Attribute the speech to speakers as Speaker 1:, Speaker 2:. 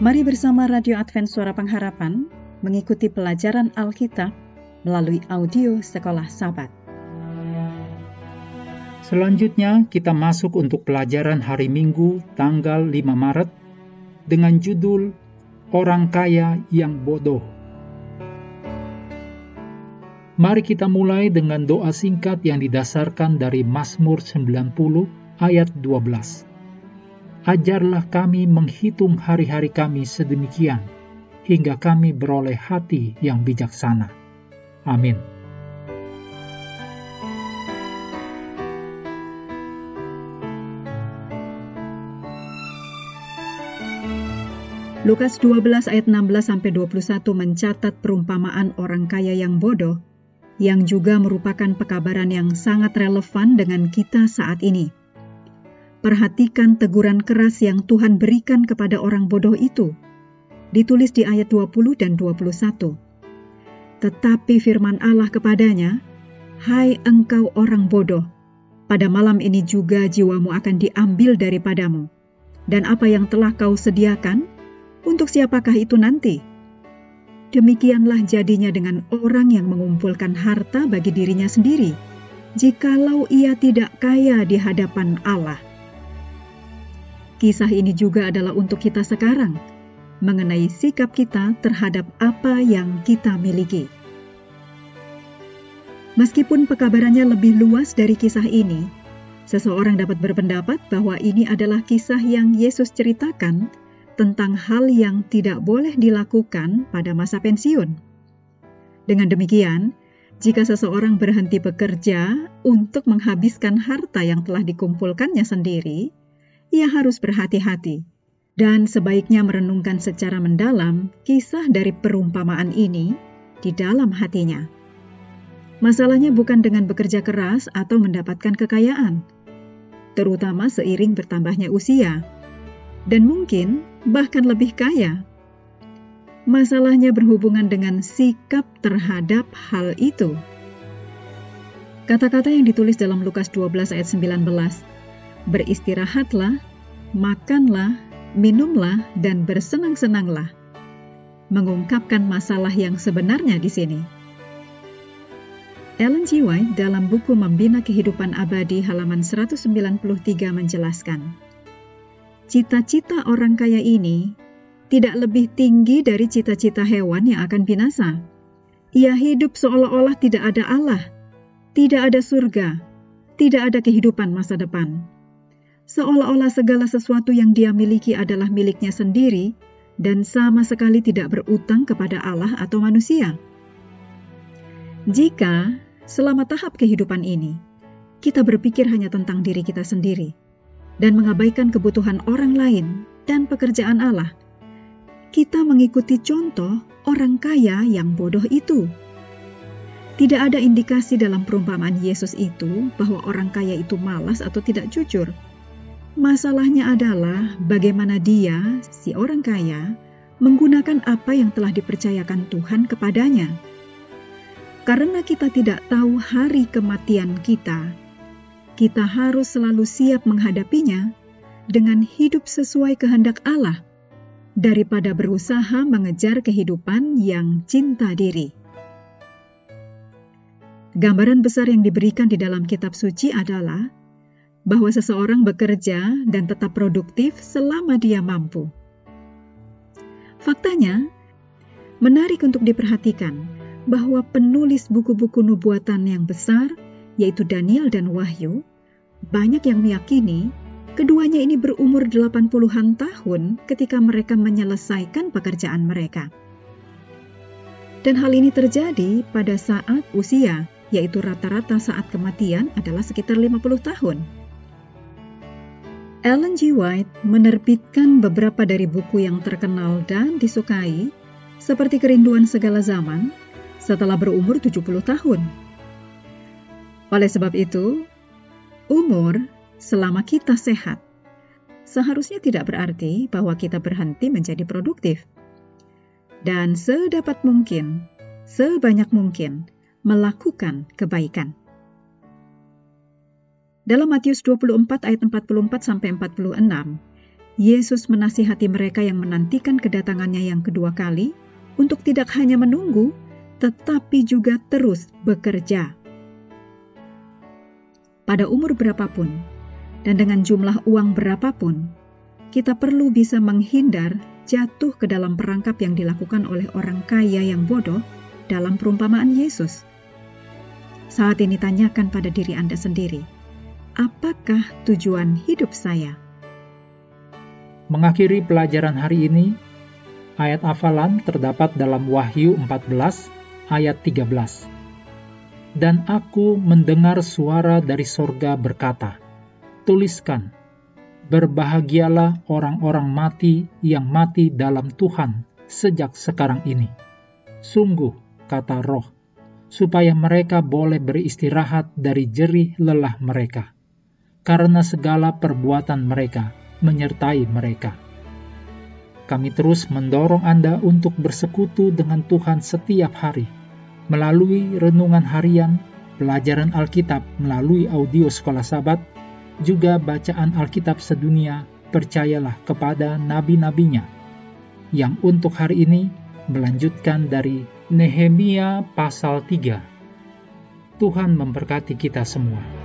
Speaker 1: Mari bersama Radio Advent Suara Pengharapan mengikuti pelajaran Alkitab melalui audio Sekolah Sabat.
Speaker 2: Selanjutnya kita masuk untuk pelajaran hari Minggu tanggal 5 Maret dengan judul Orang Kaya yang Bodoh. Mari kita mulai dengan doa singkat yang didasarkan dari Mazmur 90 ayat 12 ajarlah kami menghitung hari-hari kami sedemikian, hingga kami beroleh hati yang bijaksana. Amin.
Speaker 1: Lukas 12 ayat 16 sampai 21 mencatat perumpamaan orang kaya yang bodoh yang juga merupakan pekabaran yang sangat relevan dengan kita saat ini. Perhatikan teguran keras yang Tuhan berikan kepada orang bodoh itu. Ditulis di ayat 20 dan 21. Tetapi firman Allah kepadanya, Hai engkau orang bodoh, pada malam ini juga jiwamu akan diambil daripadamu. Dan apa yang telah kau sediakan, untuk siapakah itu nanti? Demikianlah jadinya dengan orang yang mengumpulkan harta bagi dirinya sendiri, jikalau ia tidak kaya di hadapan Allah. Kisah ini juga adalah untuk kita sekarang, mengenai sikap kita terhadap apa yang kita miliki. Meskipun pekabarannya lebih luas dari kisah ini, seseorang dapat berpendapat bahwa ini adalah kisah yang Yesus ceritakan tentang hal yang tidak boleh dilakukan pada masa pensiun. Dengan demikian, jika seseorang berhenti bekerja untuk menghabiskan harta yang telah dikumpulkannya sendiri, ia harus berhati-hati dan sebaiknya merenungkan secara mendalam kisah dari perumpamaan ini di dalam hatinya. Masalahnya bukan dengan bekerja keras atau mendapatkan kekayaan, terutama seiring bertambahnya usia, dan mungkin bahkan lebih kaya. Masalahnya berhubungan dengan sikap terhadap hal itu. Kata-kata yang ditulis dalam Lukas 12 ayat 19 beristirahatlah, makanlah, minumlah, dan bersenang-senanglah. Mengungkapkan masalah yang sebenarnya di sini. Ellen G. White dalam buku Membina Kehidupan Abadi halaman 193 menjelaskan, Cita-cita orang kaya ini tidak lebih tinggi dari cita-cita hewan yang akan binasa. Ia hidup seolah-olah tidak ada Allah, tidak ada surga, tidak ada kehidupan masa depan seolah-olah segala sesuatu yang dia miliki adalah miliknya sendiri dan sama sekali tidak berutang kepada Allah atau manusia. Jika selama tahap kehidupan ini kita berpikir hanya tentang diri kita sendiri dan mengabaikan kebutuhan orang lain dan pekerjaan Allah, kita mengikuti contoh orang kaya yang bodoh itu. Tidak ada indikasi dalam perumpamaan Yesus itu bahwa orang kaya itu malas atau tidak jujur Masalahnya adalah bagaimana dia, si orang kaya, menggunakan apa yang telah dipercayakan Tuhan kepadanya. Karena kita tidak tahu hari kematian kita, kita harus selalu siap menghadapinya dengan hidup sesuai kehendak Allah daripada berusaha mengejar kehidupan yang cinta diri. Gambaran besar yang diberikan di dalam kitab suci adalah bahwa seseorang bekerja dan tetap produktif selama dia mampu. Faktanya, menarik untuk diperhatikan bahwa penulis buku-buku nubuatan yang besar, yaitu Daniel dan Wahyu, banyak yang meyakini keduanya ini berumur 80-an tahun ketika mereka menyelesaikan pekerjaan mereka. Dan hal ini terjadi pada saat usia, yaitu rata-rata saat kematian adalah sekitar 50 tahun. Ellen G. White menerbitkan beberapa dari buku yang terkenal dan disukai, seperti Kerinduan Segala Zaman, setelah berumur 70 tahun. Oleh sebab itu, umur selama kita sehat seharusnya tidak berarti bahwa kita berhenti menjadi produktif. Dan sedapat mungkin, sebanyak mungkin, melakukan kebaikan. Dalam Matius 24 ayat 44 sampai 46, Yesus menasihati mereka yang menantikan kedatangannya yang kedua kali untuk tidak hanya menunggu, tetapi juga terus bekerja. Pada umur berapapun dan dengan jumlah uang berapapun, kita perlu bisa menghindar jatuh ke dalam perangkap yang dilakukan oleh orang kaya yang bodoh dalam perumpamaan Yesus. Saat ini tanyakan pada diri Anda sendiri, apakah tujuan hidup saya?
Speaker 2: Mengakhiri pelajaran hari ini, ayat hafalan terdapat dalam Wahyu 14 ayat 13. Dan aku mendengar suara dari sorga berkata, Tuliskan, berbahagialah orang-orang mati yang mati dalam Tuhan sejak sekarang ini. Sungguh, kata roh, supaya mereka boleh beristirahat dari jerih lelah mereka, karena segala perbuatan mereka menyertai mereka. Kami terus mendorong Anda untuk bersekutu dengan Tuhan setiap hari, melalui renungan harian, pelajaran Alkitab melalui audio sekolah sabat, juga bacaan Alkitab sedunia, percayalah kepada nabi-nabinya, yang untuk hari ini melanjutkan dari Nehemia pasal 3. Tuhan memberkati kita semua.